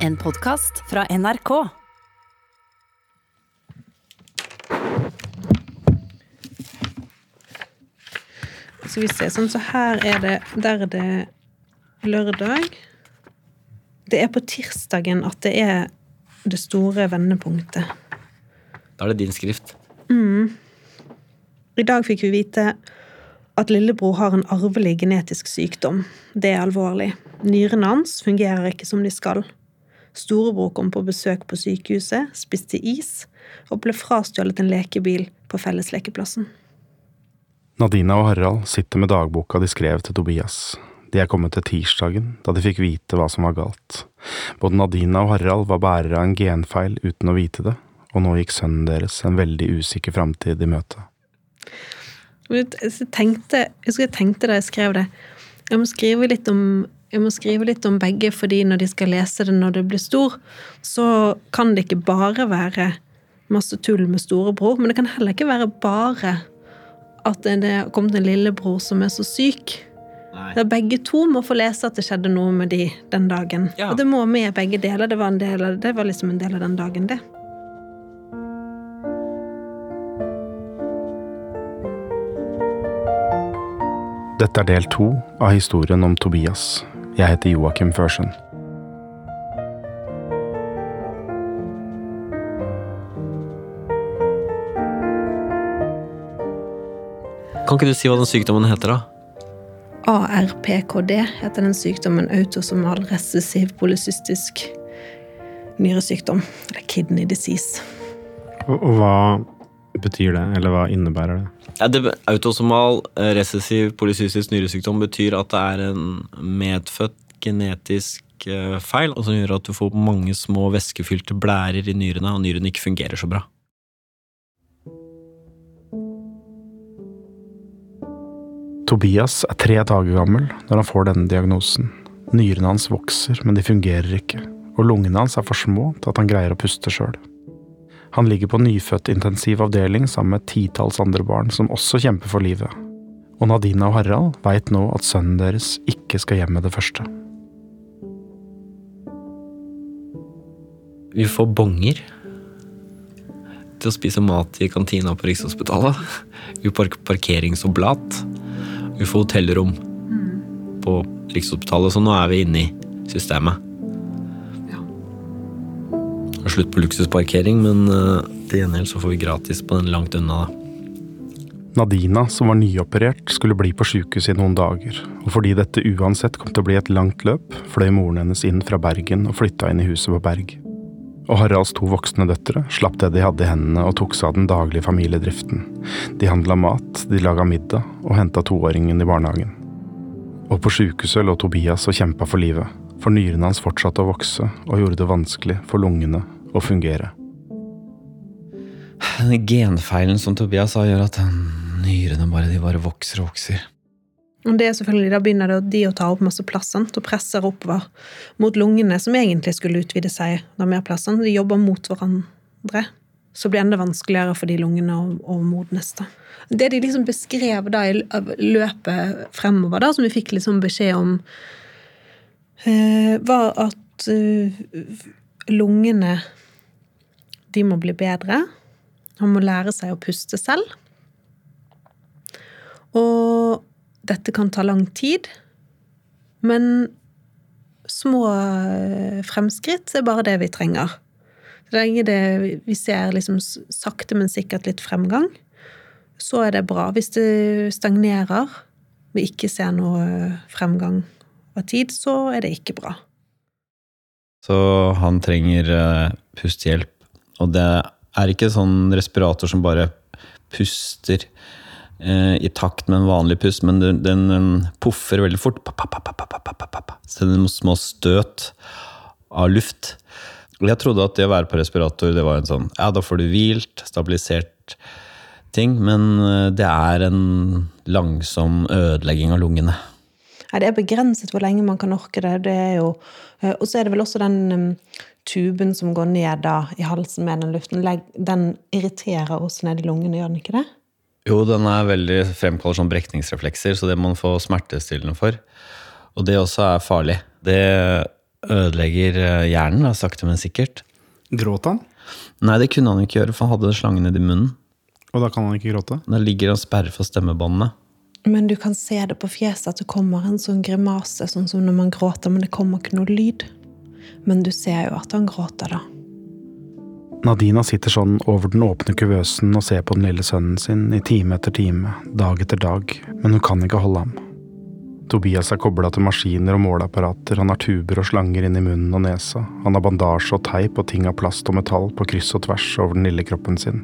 En podkast fra NRK. Skal vi se, sånn så her er det Der er det lørdag. Det er på tirsdagen at det er det store vendepunktet. Da er det din skrift. I dag fikk vi vite at lillebror har en arvelig genetisk sykdom. Det er alvorlig. Nyrene hans fungerer ikke som de skal. Storebror kom på besøk på sykehuset, spiste is og ble frastjålet en lekebil på felleslekeplassen. Nadina og Harald sitter med dagboka de skrev til Tobias. De er kommet til tirsdagen, da de fikk vite hva som var galt. Både Nadina og Harald var bærere av en genfeil uten å vite det, og nå gikk sønnen deres en veldig usikker framtid i møte. Jeg tenkte, jeg husker jeg tenkte da jeg skrev det Jeg må skrive litt om jeg må skrive litt om begge, fordi når de skal lese det når det blir stor, så kan det ikke bare være masse tull med storebror, men det kan heller ikke være bare at det er kommet en lillebror som er så syk. Nei. Der begge to må få lese at det skjedde noe med de den dagen. Ja. Og det må med begge deler. Det var, en del av, det var liksom en del av den dagen, det. Dette er del to av historien om Tobias. Jeg heter Joakim Førsund. Kan ikke du si hva den sykdommen heter, da? ARPKD heter den sykdommen autosomal recessiv polycystisk nyresykdom. Eller kidney disease. Og hva betyr det, eller hva innebærer det? Ja, det autosomal resessiv recessiv polycystisk nyresykdom betyr at det er en medfødt genetisk eh, feil, og som gjør at du får mange små væskefylte blærer i nyrene, og nyrene ikke fungerer så bra. Tobias er tre dager gammel når han får denne diagnosen. Nyrene hans vokser, men de fungerer ikke, og lungene hans er for små til at han greier å puste sjøl. Han ligger på nyfødtintensiv avdeling sammen med titalls andre barn som også kjemper for livet. Og Nadina og Harald veit nå at sønnen deres ikke skal hjem med det første. Vi får bonger til å spise mat i kantina på Rikshospitalet. Vi får parkeringsoblat. Vi får hotellrom på Rikshospitalet, så nå er vi inne i systemet. Slutt på luksusparkering, men eh, til gjengjeld så får vi gratis på den langt unna. Nadina, som var nyoperert, skulle bli på sjukehuset i noen dager, og fordi dette uansett kom til å bli et langt løp, fløy moren hennes inn fra Bergen og flytta inn i huset på Berg. Og Haralds to voksne døtre slapp det de hadde i hendene og tok seg av den daglige familiedriften. De handla mat, de laga middag og henta toåringen i barnehagen. Og på sjukehuset lå Tobias og kjempa for livet, for nyrene hans fortsatte å vokse og gjorde det vanskelig for lungene å fungere. Den genfeilen som Tobias sa, gjør at nyrene bare, de bare vokser og vokser. Og det er selvfølgelig, Da begynner det, de å ta opp masse plass sant, og presser oppover mot lungene, som egentlig skulle utvide seg. Da mer plass, sant. De jobber mot hverandre. Så blir det enda vanskeligere for de lungene å, å modnes. da. Det de liksom beskrev da i løpet fremover, da, som vi fikk liksom beskjed om, eh, var at eh, lungene de må bli bedre. Han må lære seg å puste selv. Og dette kan ta lang tid, men små eh, fremskritt er bare det vi trenger. Så lenge det, vi ser liksom sakte, men sikkert litt fremgang, så er det bra. Hvis det stagnerer, vi ikke ser noe fremgang av tid, så er det ikke bra. Så han trenger eh, pustehjelp. Og det er ikke sånn respirator som bare puster eh, i takt med en vanlig pust, men den, den poffer veldig fort. Så det er små støt av luft. Jeg trodde at det å være på respirator det var en sånn Ja, da får du hvilt, stabilisert ting, men eh, det er en langsom ødelegging av lungene. Nei, det er begrenset hvor lenge man kan orke det. det er jo, eh, og så er det vel også den um, tuben som går ned da i halsen med den luften. Den irriterer oss ned i lungene, gjør den ikke det? Jo, den er veldig fremkaller sånn brekningsreflekser, så det må man få smertestillende for. Og det også er farlig. Det ødelegger eh, hjernen, da, sakte, men sikkert. Gråt han? Nei, det kunne han ikke gjøre, for han hadde slangen nedi munnen. Og da kan han ikke gråte? Da ligger han sperret for stemmebåndene. Men du kan se det på fjeset at det kommer en sånn grimase, sånn som når man gråter, men det kommer ikke noe lyd. Men du ser jo at han gråter, da. Nadina sitter sånn over den åpne kuvøsen og ser på den lille sønnen sin i time etter time, dag etter dag, men hun kan ikke holde ham. Tobias er kobla til maskiner og måleapparater, han har tuber og slanger inn i munnen og nesa, han har bandasje og teip og ting av plast og metall på kryss og tvers over den lille kroppen sin.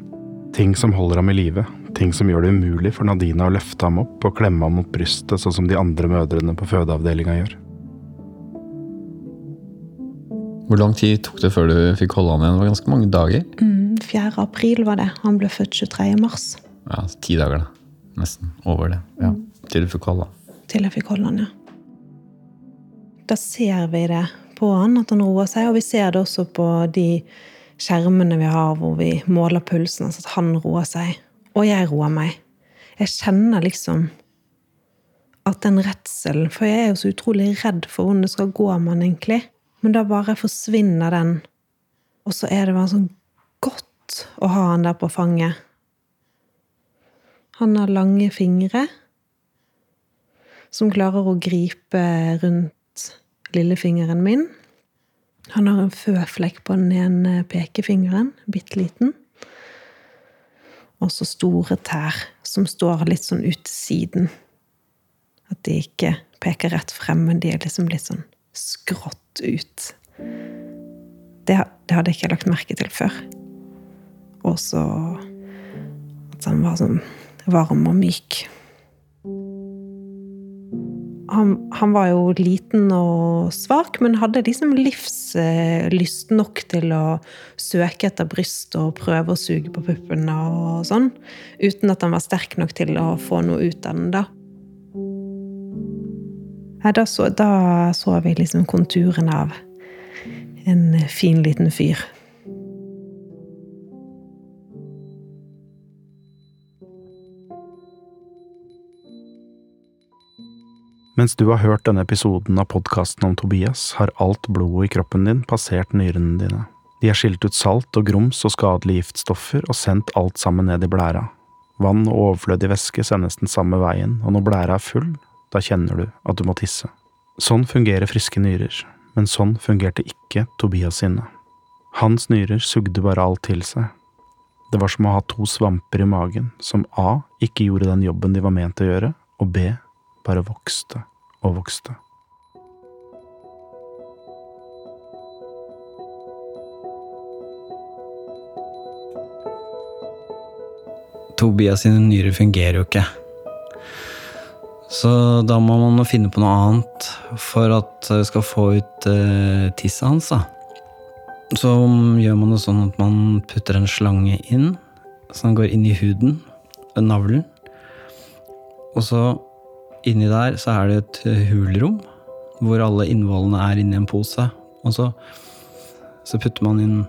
Ting som holder ham i live, ting som gjør det umulig for Nadina å løfte ham opp og klemme ham mot brystet sånn som de andre mødrene på fødeavdelinga gjør. Hvor lang tid tok det før du fikk holde han igjen? Det var ganske mange dager. Mm, 4. april var det. Han ble født 23. mars. Ja, Ti dager, da. Nesten over det. Ja, Til du fikk holde han. Til jeg fikk holde han, ja. Da ser vi det på han, at han roer seg, og vi ser det også på de skjermene vi har hvor vi måler pulsen, altså at han roer seg. Og jeg roer meg. Jeg kjenner liksom at den redselen For jeg er jo så utrolig redd for hvordan det skal gå med han, egentlig. Men da bare forsvinner den. Og så er det bare sånn godt å ha han der på fanget. Han har lange fingre som klarer å gripe rundt lillefingeren min. Han har en føflekk på den ene pekefingeren, bitte liten. Og så store tær som står litt sånn ut til siden. At de ikke peker rett frem, men de er liksom litt sånn skrått ut. Det, det hadde jeg ikke lagt merke til før. Og så at han var sånn varm og myk. Han, han, var jo liten og svak, men hadde liksom livslyst nok til å søke etter bryst og prøve å suge på puppene og sånn. Uten at han var sterk nok til å få noe ut av den, da. Ja, da, så, da så vi liksom konturen av en fin, liten fyr. Mens du har hørt denne episoden av podkasten om Tobias, har alt blodet i kroppen din passert nyrene dine. De har skilt ut salt og grums og skadelige giftstoffer og sendt alt sammen ned i blæra. Vann og overflødig væske sendes den samme veien, og når blæra er full, da kjenner du at du må tisse. Sånn fungerer friske nyrer, men sånn fungerte ikke Tobias sine. Hans nyrer sugde bare alt til seg. Det var som å ha to svamper i magen, som A ikke gjorde den jobben de var ment å gjøre, og B bare vokste og vokste. Tobias sine nyrer fungerer jo ikke. Så da må man finne på noe annet for at vi skal få ut uh, tisset hans. da. Så gjør man det sånn at man putter en slange inn, så den går inn i huden, navlen. Og så inni der så er det et hulrom hvor alle innvollene er inni en pose. Og så, så putter man inn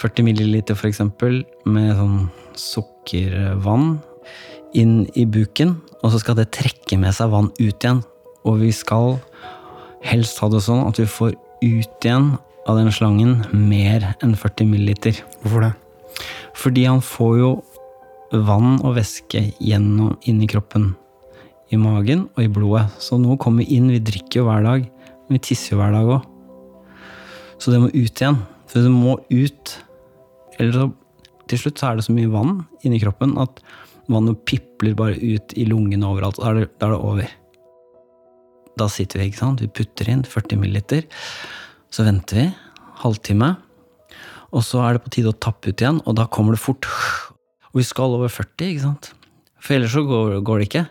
40 milliliter eksempel med sånn sukkervann inn i buken, og så skal det trekke med seg vann ut igjen. Og vi skal helst ha det sånn at vi får ut igjen av den slangen mer enn 40 milliliter. Hvorfor det? Fordi han får jo vann og væske gjennom inni kroppen. I magen og i blodet. Så noe kommer inn. Vi drikker jo hver dag. Men vi tisser jo hver dag òg. Så det må ut igjen. Så det må ut. Eller så til slutt så er det så mye vann inni kroppen at vannet pipler bare ut i lungene overalt. Da er det, da er det over. Da sitter vi, ikke sant. Vi putter inn 40 milliliter. Så venter vi halvtime. Og så er det på tide å tappe ut igjen, og da kommer det fort. Og vi skal over 40, ikke sant. For ellers så går, går det ikke.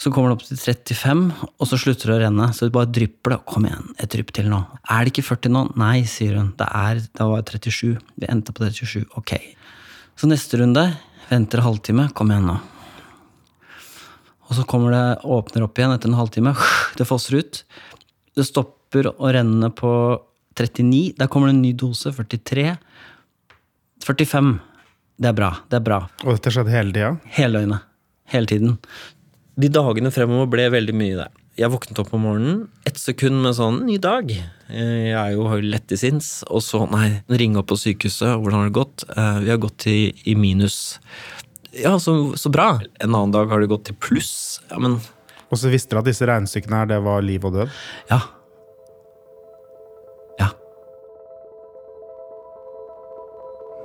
Så kommer det opp til 35, og så slutter det å renne. Så det bare drypper det. Kom igjen, et drypp til nå. Er det ikke 40 nå? Nei, sier hun. Det, er, det var 37. Vi endte på 37. Ok. Så neste runde. Venter halvtime. Kom igjen nå. Og så kommer det, åpner opp igjen etter en halvtime. Det fosser ut. Det stopper å renne på 39. Der kommer det en ny dose. 43. 45. Det er bra. Det er bra. Og dette skjedde hele tida? Hele døgnet. Hele tiden. De dagene fremover ble veldig mye det. jeg våknet opp om morgenen, ett sekund med sånn 'ny dag'. Eh, Jeg er jo lett til sinns. Og så, nei, ringe opp på sykehuset. Hvordan har det gått? Eh, Vi har gått i, i minus. Ja, så, så bra. En annen dag har det gått til pluss. Ja, men Og så visste dere at disse regnestykkene her, det var liv og død? Ja.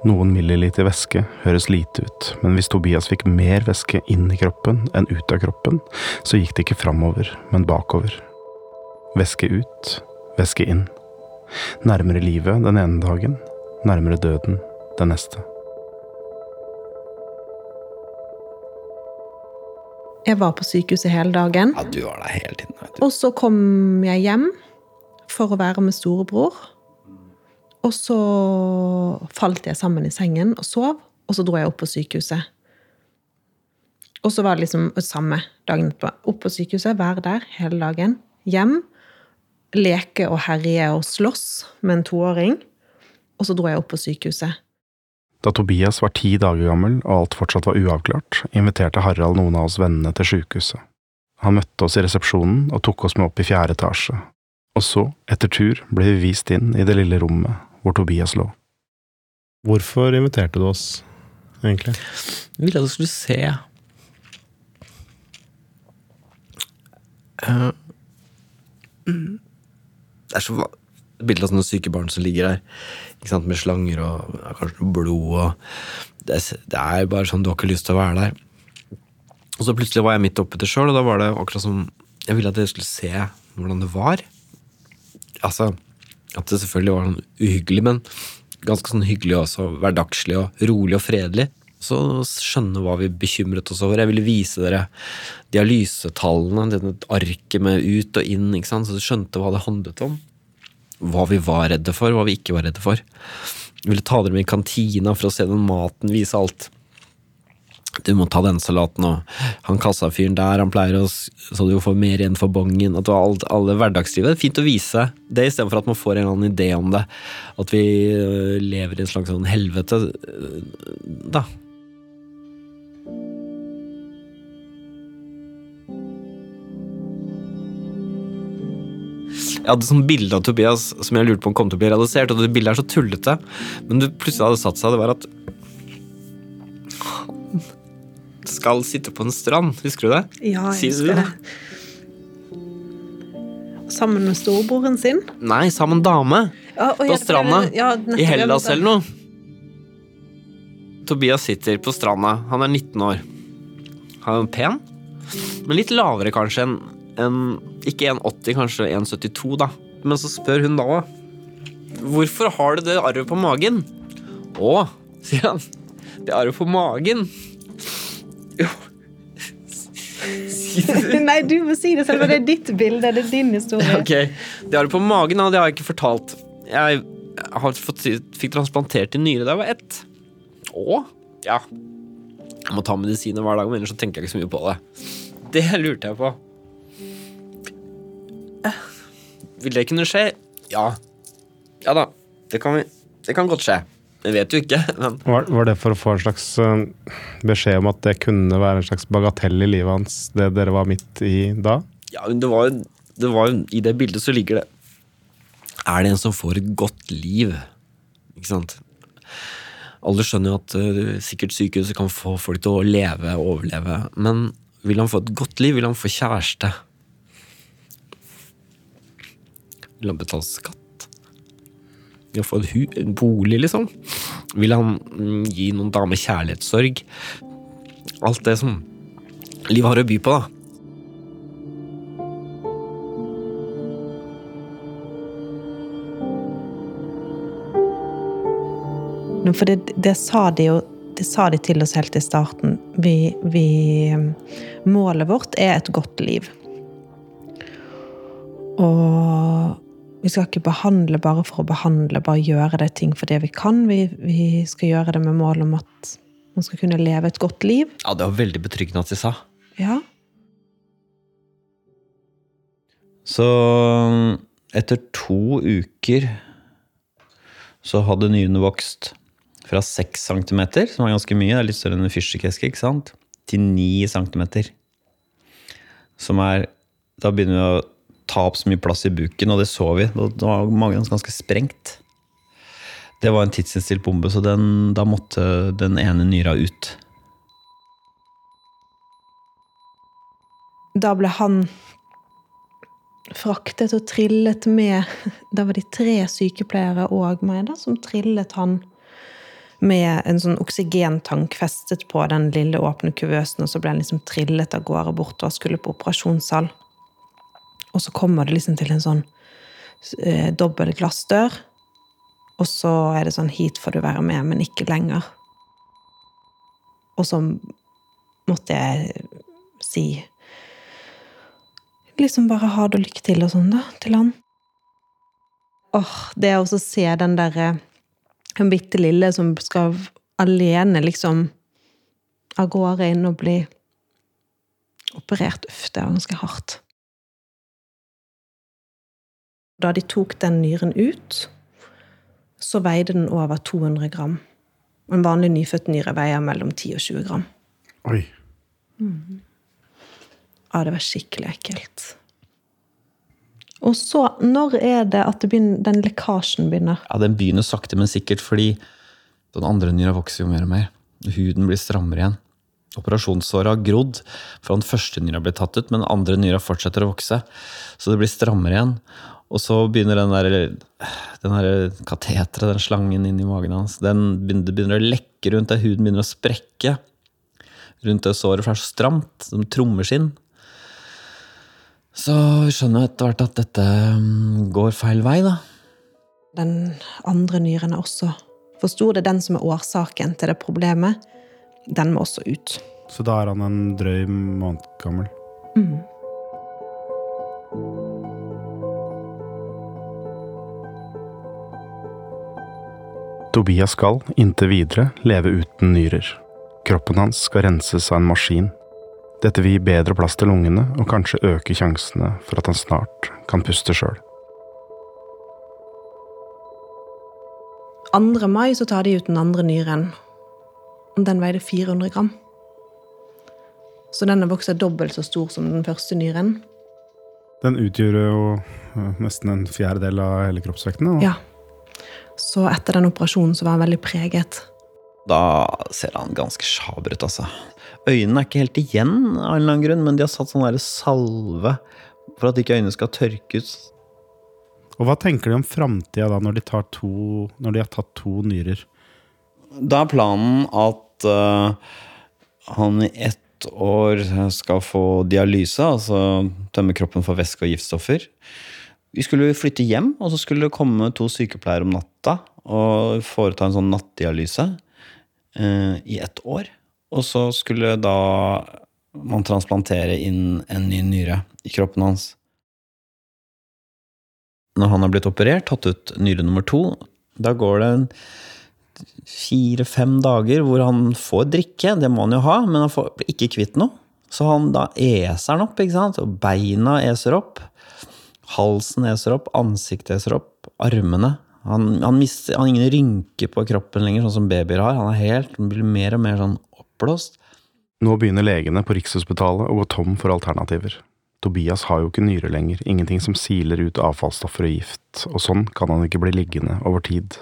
Noen milliliter væske høres lite ut, men hvis Tobias fikk mer væske inn i kroppen enn ut av kroppen, så gikk det ikke framover, men bakover. Væske ut, væske inn. Nærmere livet den ene dagen, nærmere døden den neste. Jeg var på sykehuset hele dagen. Ja, du var der hele tiden. vet du. Og så kom jeg hjem for å være med storebror. Og så falt jeg sammen i sengen og sov, og så dro jeg opp på sykehuset. Og så var det liksom samme dagen etterpå. Opp på sykehuset, være der hele dagen. Hjem. Leke og herje og slåss med en toåring. Og så dro jeg opp på sykehuset. Da Tobias var ti dager gammel og alt fortsatt var uavklart, inviterte Harald noen av oss vennene til sykehuset. Han møtte oss i resepsjonen og tok oss med opp i fjerde etasje. Og så, etter tur, ble vi vist inn i det lille rommet hvor Tobias lå. Hvorfor inviterte du oss, egentlig? Jeg ville at du skulle se Eh, mm. Det er så bilde av sånne syke barn som ligger der ikke sant, med slanger og ja, kanskje noe blod. Og det, det er bare sånn du har ikke lyst til å være der. Og så plutselig var jeg midt oppi det sjøl, og da var det akkurat som Jeg ville at dere skulle se hvordan det var. Altså, at det selvfølgelig var sånn uhyggelig, men ganske sånn hyggelig også. Hverdagslig og rolig og fredelig. Så skjønne hva vi bekymret oss over. Jeg ville vise dere dialysetallene, dette arket med ut og inn, ikke sant? så du skjønte hva det handlet om. Hva vi var redde for, hva vi ikke var redde for. Jeg ville ta dere med i kantina for å se den maten, vise alt. Du må ta den salaten, og han kassafyren der, han pleier å Så du får mer igjen for bongen. At du har alt, alle hverdagslivet. Det er fint å vise det, istedenfor at man får en eller annen idé om det. At vi øh, lever i en slags sånn helvete. øh, Da. Jeg hadde sånn bilde av Tobias som jeg lurte på om kom til å bli realisert, og det bildet er så tullete. Men det plutselig hadde satt seg, det var at skal sitte på en strand. Husker du det? Ja, jeg Sier husker det? Sammen med storebroren sin. Nei, sammen dame. Ja, og På jeg- stranda. ja, nettopp, I jeg Hellas måtte- eller noe. Tobias sitter på stranda. Han er 19 år. Han er pen, men litt lavere kanskje enn enn- Ikke 1,80, kanskje 1,72, da. Men så spør hun da Hvorfor har du det arret på magen? Å, sier han. Det arret på magen. Jo. Nei, du må si det selv, det er ditt bilde. Det er din historie. Okay. Det har du på magen, og det har jeg ikke fortalt. Jeg har fått, fikk transplantert en nyre da jeg var ett. Å? Ja. Jeg må ta medisiner hver dag, men ellers så tenker jeg ikke så mye på det. Det lurte jeg på. Eh, Vil det kunne skje? Ja. Ja da. Det kan, vi, det kan godt skje. Jeg vet jo ikke, men Var, var det for å få en slags eh, beskjed om at det kunne være en slags bagatell i livet hans, det dere var midt i da? Ja, men det var, det var I det bildet så ligger det Er det en som får et godt liv? Ikke sant? Alle skjønner jo at uh, sikkert sykehuset kan få folk til å leve og overleve, men vil han få et godt liv? Vil han få kjæreste? Vil han betale skatt? Han få en bolig, liksom? Vil han mm, gi noen dame kjærlighetssorg? Alt det som livet har å by på, da. For det, det sa de jo det sa de til oss helt i starten. Vi, vi Målet vårt er et godt liv. Og vi skal ikke behandle bare for å behandle, bare gjøre det ting for det vi kan. Vi, vi skal gjøre det med mål om at man skal kunne leve et godt liv. Ja, det var veldig betryggende at de sa. Ja. Så etter to uker så hadde nyrene vokst fra 6 cm, som var ganske mye, det er litt større enn en fyrstikkeske, ikke sant, til 9 cm. Som er Da begynner vi å ta opp så mye plass i buken, og det så vi. Da var magen ganske sprengt. Det var en tidsinnstilt bombe, så den, da måtte den ene nyra ut. Da ble han fraktet og trillet med Da var de tre sykepleiere og meg da, som trillet han med en sånn oksygentank festet på den lille åpne kuvøsen, og så ble han liksom trillet av gårde bort og skulle på operasjonssal. Og så kommer det liksom til en sånn eh, dobbel glassdør, og så er det sånn 'hit får du være med, men ikke lenger'. Og så måtte jeg si liksom bare ha det og lykke til og sånn, da, til han. Åh, det å se den derre Den bitte lille som skal alene liksom av gårde inn og bli operert. Uff, det var ganske hardt. Da de tok den nyren ut, så veide den over 200 gram. En vanlig nyfødt nyre veier mellom 10 og 20 gram. Oi. Ja, det var skikkelig ekkelt. Og så, når er det at det begynner, den lekkasjen begynner? Ja, Den begynner sakte, men sikkert, fordi den andre nyra vokser jo mer og mer. Huden blir strammere igjen. Operasjonssåret har grodd fra den første nyra ble tatt ut, men den andre nyra fortsetter å vokse. Så det blir strammere igjen. Og så begynner den der, den der kateteret, den slangen inni magen hans, den begynner, begynner å lekke rundt der huden begynner å sprekke rundt det såret, for det er så stramt, som trommeskinn. Så vi skjønner etter hvert at dette mm, går feil vei, da. Den andre nyren er også for stor. Det er den som er årsaken til det problemet. Den må også ut. Så da er han en drøy måned gammel. Tobias skal, inntil videre, leve uten nyrer. Kroppen hans skal renses av en maskin. Dette vil gi bedre plass til lungene, og kanskje øke sjansene for at han snart kan puste sjøl. 2. mai så tar de ut den andre nyren. Den veide 400 gram. Så den er vokst dobbelt så stor som den første nyren. Den utgjør jo eh, nesten en fjerdedel av hele kroppsvekten. da. Ja. Så etter den operasjonen så var han veldig preget. Da ser han ganske sjaber ut, altså. Øynene er ikke helt igjen av en eller annen grunn, men de har satt sånn der salve for at ikke øynene skal tørkes. Og hva tenker de om framtida da, når de, tar to, når de har tatt to nyrer? Da er planen at uh, han i ett år skal få dialyse, altså tømme kroppen for væske og giftstoffer. Vi skulle flytte hjem, og så skulle det komme to sykepleiere om natta og foreta en sånn nattdialyse eh, i ett år. Og så skulle da man transplantere inn en ny nyre i kroppen hans. Når han har blitt operert, tatt ut nyre nummer to, da går det fire-fem dager hvor han får drikke, det må han jo ha, men han får ikke kvitt noe. Så han da eser han opp, ikke sant, og beina eser opp. Halsen eser opp, ansiktet eser opp, armene. Han, han, mister, han har ingen rynker på kroppen lenger, sånn som babyer har. Han er helt, han blir mer og mer sånn oppblåst. Nå begynner legene på Rikshospitalet å gå tom for alternativer. Tobias har jo ikke nyre lenger, ingenting som siler ut avfallsstoffer og gift, og sånn kan han ikke bli liggende over tid.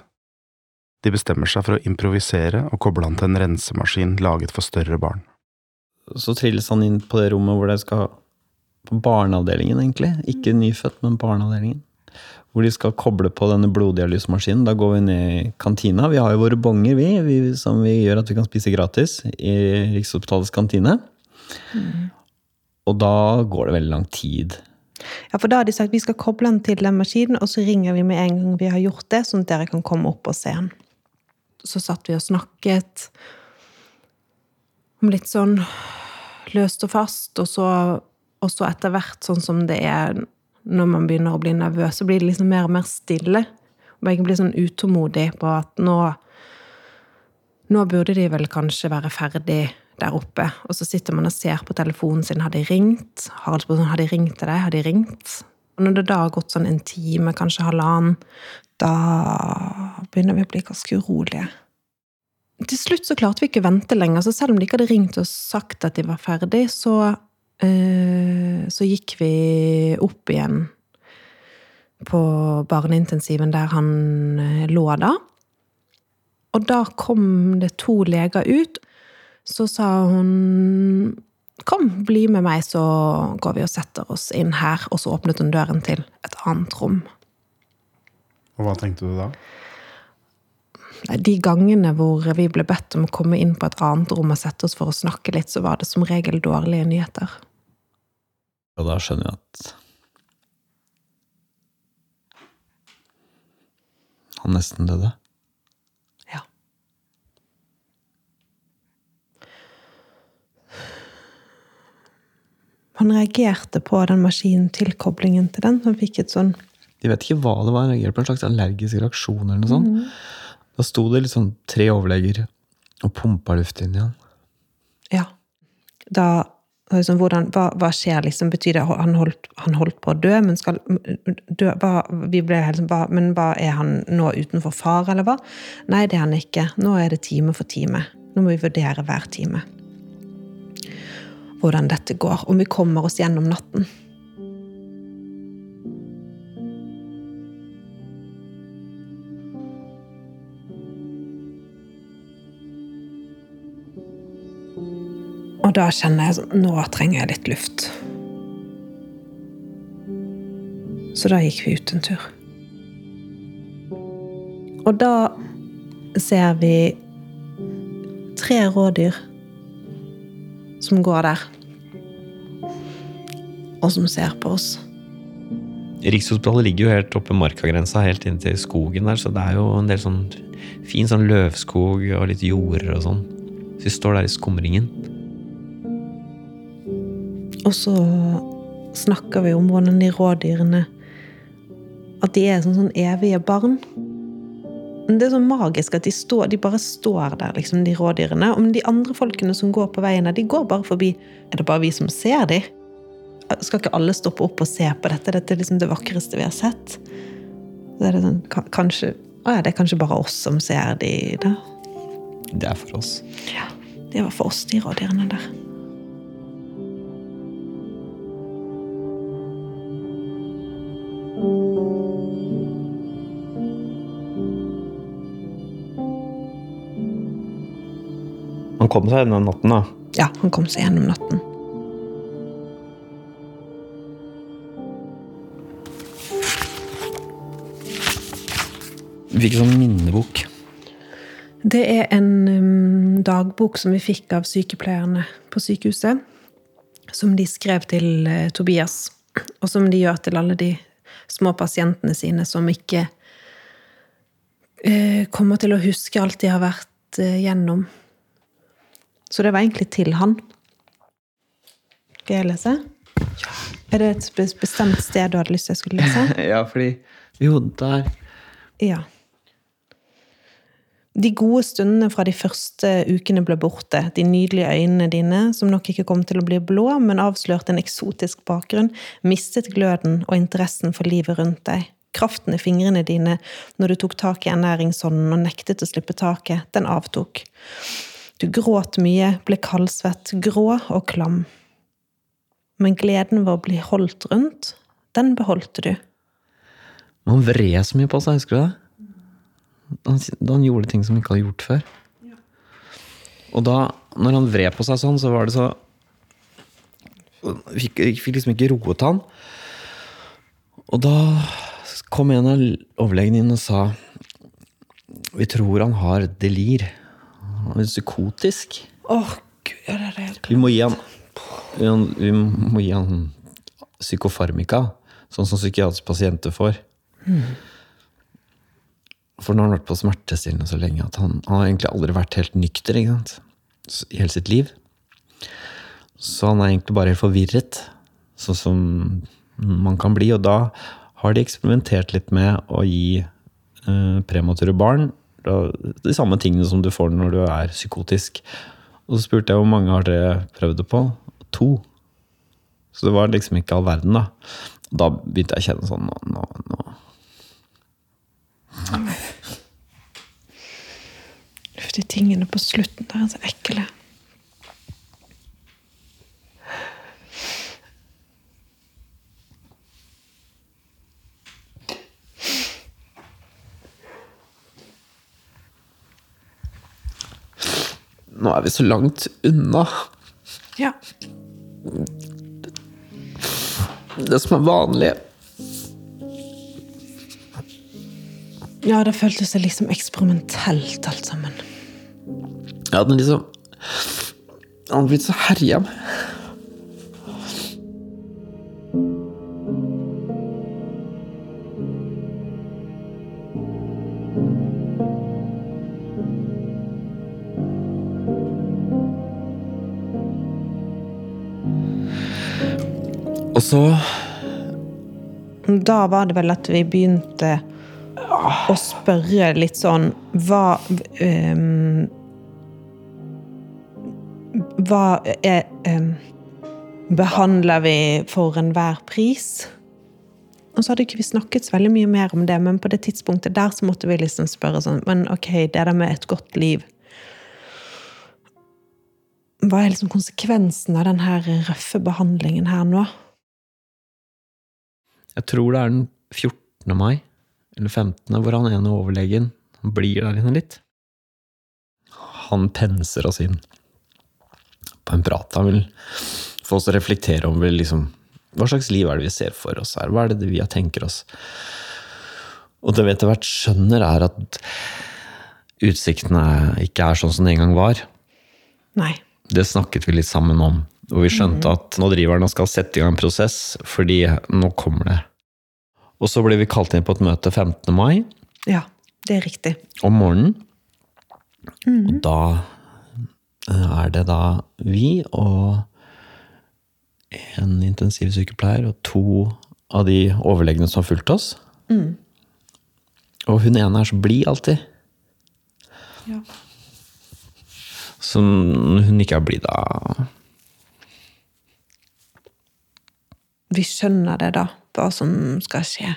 De bestemmer seg for å improvisere og koble han til en rensemaskin laget for større barn. Så trilles han inn på det rommet hvor det skal På barneavdelingen, egentlig. Ikke nyfødt, men barneavdelingen. Hvor de skal koble på denne bloddialysemaskinen. Da går vi ned i kantina. Vi har jo våre bonger, vi, vi som vi gjør at vi kan spise gratis i Rikshospitalets kantine. Og da går det veldig lang tid. Ja, for da har de sagt vi skal koble den til den maskinen, og så ringer vi med en gang vi har gjort det, sånn at dere kan komme opp og se den. Så satt vi og snakket om litt sånn løst og fast, og så, og så etter hvert, sånn som det er når man begynner å bli nervøs, så blir det liksom mer og mer stille. Og jeg blir sånn utålmodig på at nå Nå burde de vel kanskje være ferdig der oppe. Og så sitter man og ser på telefonen sin. Har de ringt? Harald spør har de ringt til deg? Har de ringt? Og når det da har gått sånn en time, kanskje halvannen, da begynner vi å bli ganske urolige. Til slutt så klarte vi ikke å vente lenger, så selv om de ikke hadde ringt og sagt at de var ferdig, så så gikk vi opp igjen på barneintensiven der han eh, lå da. Og da kom det to leger ut. Så sa hun Kom, bli med meg, så går vi og setter oss inn her. Og så åpnet hun døren til et annet rom. Og hva tenkte du da? De gangene hvor vi ble bedt om å komme inn på et annet rom og sette oss for å snakke litt, så var det som regel dårlige nyheter. Og da skjønner jeg at han nesten døde. Ja. Han reagerte på den maskinen, tilkoblingen til den. Han fikk et sånn De vet ikke hva det var, han reagerte på en slags allergisk reaksjon eller noe sånt. Da sto det liksom tre overleger og pumpa luft inn i han. Ja. Da liksom, hvordan, hva, hva skjer, liksom? Betyr det han holdt, han holdt på å dø, men skal dø hva, ble sånn, hva, Men hva, er han nå utenfor far, eller hva? Nei, det er han ikke. Nå er det time for time. Nå må vi vurdere hver time. Hvordan dette går. Om vi kommer oss gjennom natten. Og da kjenner jeg sånn Nå trenger jeg litt luft. Så da gikk vi ut en tur. Og da ser vi tre rådyr som går der. Og som ser på oss. Rikshospitalet ligger jo helt oppe markagrensa, helt inntil skogen der, så det er jo en del sånn fin sånn løvskog og litt jorder og sånn. Så vi står der i skumringen. Og så snakker vi om hvordan de rådyrene At de er sånn, sånn evige barn. Det er sånn magisk at de, står, de bare står der, liksom, de rådyrene. Om de andre folkene som går på veien der, de går bare forbi. Er det bare vi som ser dem? Skal ikke alle stoppe opp og se på dette? Dette er liksom det vakreste vi har sett. Så er det sånn, kanskje, å ja, det er kanskje bare oss som ser de da. Det er for oss. Ja, det var for oss, de rådyrene der. Kom seg gjennom natten, da. Ja, han kom seg gjennom natten. Hvilken sånn minnebok. Det er en um, dagbok som vi fikk av sykepleierne på sykehuset. Som de skrev til uh, Tobias, og som de gjør til alle de små pasientene sine som ikke uh, kommer til å huske alt de har vært uh, gjennom. Så det var egentlig til han. Skal jeg lese? Er det et bestemt sted du hadde lyst til jeg skulle lese? Ja, fordi Jo, der. Ja. De gode stundene fra de første ukene ble borte. De nydelige øynene dine, som nok ikke kom til å bli blå, men avslørte en eksotisk bakgrunn, mistet gløden og interessen for livet rundt deg. Kraften i fingrene dine når du tok tak i ernæringsånden og nektet å slippe taket, den avtok. Du gråt mye, ble kaldsvett, grå og klam. Men gleden ved å bli holdt rundt, den beholdte du. Han vred så mye på seg, husker du det? Han, han gjorde ting som han ikke hadde gjort før. Og da, når han vred på seg sånn, så var det så Fikk, fikk liksom ikke roet han. Og da kom en av overlegene inn og sa Vi tror han har delir. Han er psykotisk. Åh, gud, ja, det er det helt Vi må gi han Vi må- gi han psykofarmika, sånn som psykiatriske pasienter får. For nå har han vært på smertestillende så lenge at han, han har egentlig aldri vært helt nykter ikke sant? I hele sitt liv. Så han er egentlig bare helt forvirret, sånn som man kan bli. Og da har de eksperimentert litt med å gi eh, premature barn da, de samme tingene som du får når du er psykotisk. Og så spurte jeg hvor mange har dere prøvd det på. To. Så det var liksom ikke all verden, da. Da begynte jeg å kjenne sånn nå, nå, nå. De tingene på slutten der er så ekle. Nå er vi så langt unna Ja. det som er vanlig. Ja, det føltes liksom eksperimentelt, alt sammen. Ja, den liksom Han har blitt så herja med. Og så Da var det vel at vi begynte å spørre litt sånn Hva um, Hva er um, Behandler vi for enhver pris? Og så hadde ikke vi snakket så veldig mye mer om det, men på det tidspunktet der så måtte vi liksom spørre sånn Men ok, det der med et godt liv Hva er liksom konsekvensen av den her røffe behandlingen her nå? Jeg tror det er den 14. mai, eller 15., hvor han ene overlegen blir der inne litt. Han penser oss inn på en prat. Han vil få oss til å reflektere om liksom, hva slags liv er det vi ser for oss her, hva er det vi tenker oss? Og det vi etter hvert skjønner, er at utsiktene ikke er sånn som det en gang var. Nei. Det snakket vi litt sammen om. Og vi skjønte at nå driver han og skal sette i gang en prosess, fordi nå kommer det. Og så ble vi kalt inn på et møte 15. mai Ja, det er riktig. om morgenen. Og da eh, er det da vi og en intensivsykepleier og to av de overlegene som har fulgt oss. Og hun ene er så blid alltid. Ja. Så hun ikke er blid, da vi skjønner det, da, hva som skal skje.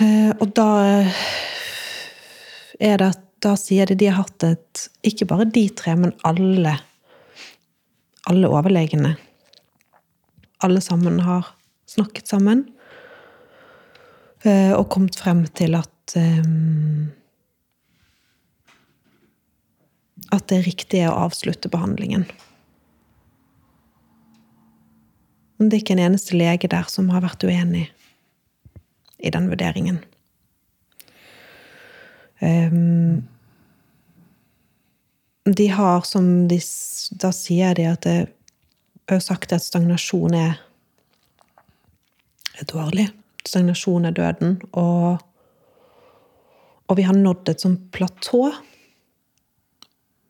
Eh, og da eh, er det at da sier de de har hatt et Ikke bare de tre, men alle. Alle overlegene. Alle sammen har snakket sammen. eh, Og kommet frem til at At det riktige er å avslutte behandlingen. Men det er ikke en eneste lege der som har vært uenig i den vurderingen. Um, de har, som de Da sier de at det er sagt at stagnasjon er, er dårlig. Stagnasjon er døden. Og, og vi har nådd et sånt platå.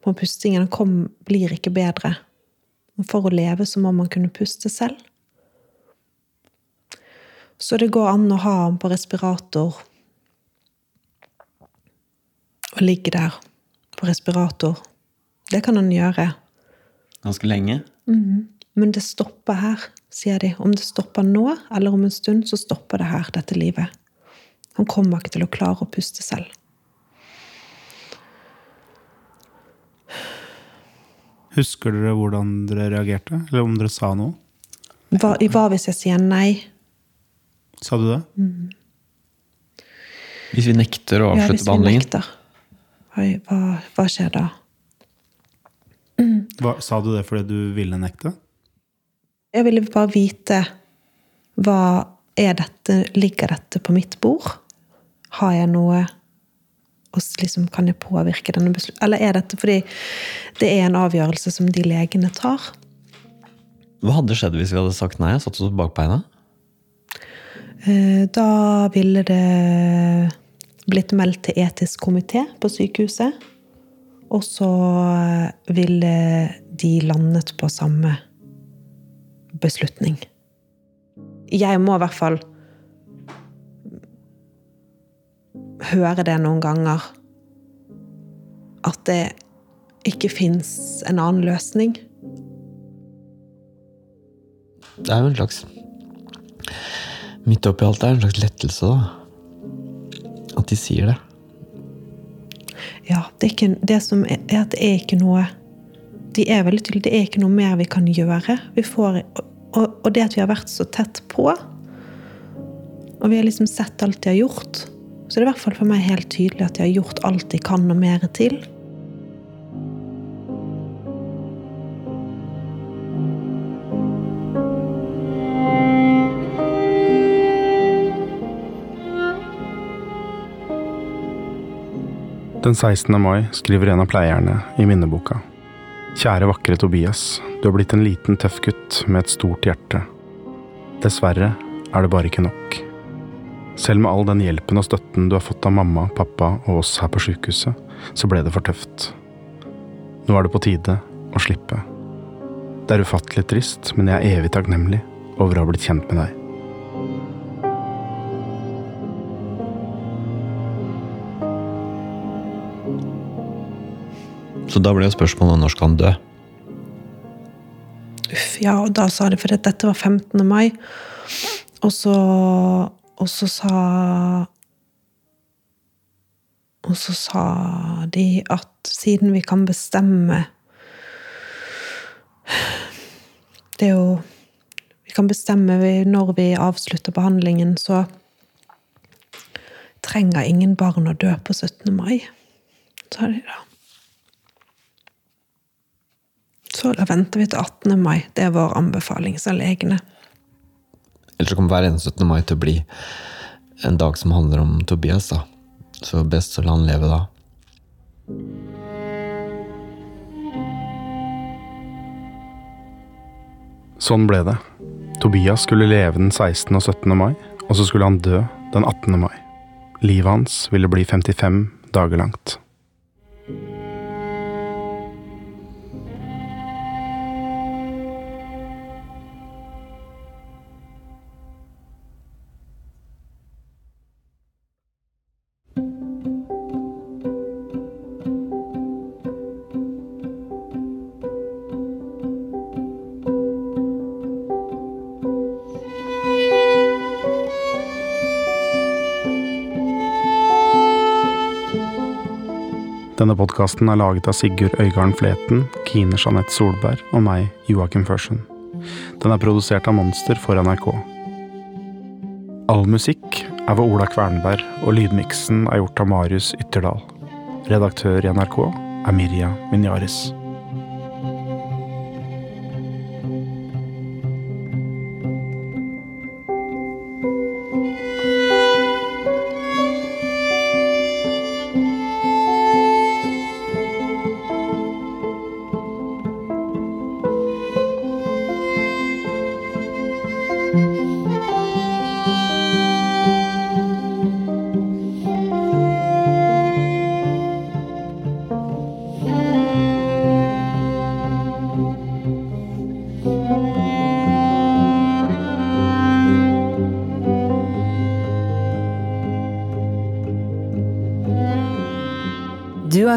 Og pustingen kom, blir ikke bedre. For å leve så må man kunne puste selv. Så det går an å ha ham på respirator og ligge der på respirator. Det kan han gjøre. ganske lenge. Men det stopper her, sier de. Om det stopper nå eller om en stund, så stopper det her, dette livet. Han kommer ikke til å klare å puste selv. Husker dere hvordan dere reagerte? Eller om dere sa noe? Hva, hva hvis jeg sier nei? Sa du det? Hvis vi nekter å avslutte behandlingen? Ja, hvis vi nekter. Oi, hva, hva skjer da? Hva, sa du det fordi du ville nekte? Jeg ville bare vite hva er dette, Ligger dette på mitt bord? Har jeg noe og liksom, Kan jeg påvirke denne beslutningen? Eller er dette fordi det er en avgjørelse som de legene tar? Hva hadde skjedd hvis vi hadde sagt nei og satt oss på beina? Eh, Da ville det blitt meldt til etisk komité på sykehuset. Og så ville de landet på samme beslutning. Jeg må i hvert fall høre det noen ganger. At det ikke fins en annen løsning. Det er jo en slags Midt oppi alt er en slags lettelse, da. At de sier det. Ja, det, er ikke, det som er, er at det er ikke noe De er veldig tydelige. Det er ikke noe mer vi kan gjøre. Vi får, og, og det at vi har vært så tett på, og vi har liksom sett alt de har gjort, så det er i hvert fall for meg helt tydelig at de har gjort alt de kan og mer til. Den 16. mai skriver en av pleierne i minneboka. Kjære vakre Tobias, du har blitt en liten, tøff gutt med et stort hjerte. Dessverre er det bare ikke nok. Selv med all den hjelpen og støtten du har fått av mamma, pappa og oss her på sjukehuset, så ble det for tøft. Nå er det på tide å slippe. Det er ufattelig trist, men jeg er evig takknemlig over å ha blitt kjent med deg. Så da ble jo spørsmålet når skal han dø? Uff, ja, og da sa de For dette var 15. mai. Og så Og så sa Og så sa de at siden vi kan bestemme Det er jo Vi kan bestemme når vi avslutter behandlingen, så trenger ingen barn å dø på 17. mai, sa de da. Så da venter vi til 18. mai. Det er vår anbefaling som legene. Ellers så kommer hver eneste 17. mai til å bli en dag som handler om Tobias, da. Så best å la han leve da. Sånn ble det. Tobias skulle leve den 16. og 17. mai, og så skulle han dø den 18. mai. Livet hans ville bli 55 dager langt. Denne podkasten er laget av Sigurd Øygarden Fleten, Kine Jeanette Solberg og meg, Joakim Førsund. Den er produsert av Monster for NRK. All musikk er ved Ola Kvernberg, og lydmiksen er gjort av Marius Ytterdal. Redaktør i NRK er Mirja Minyaris.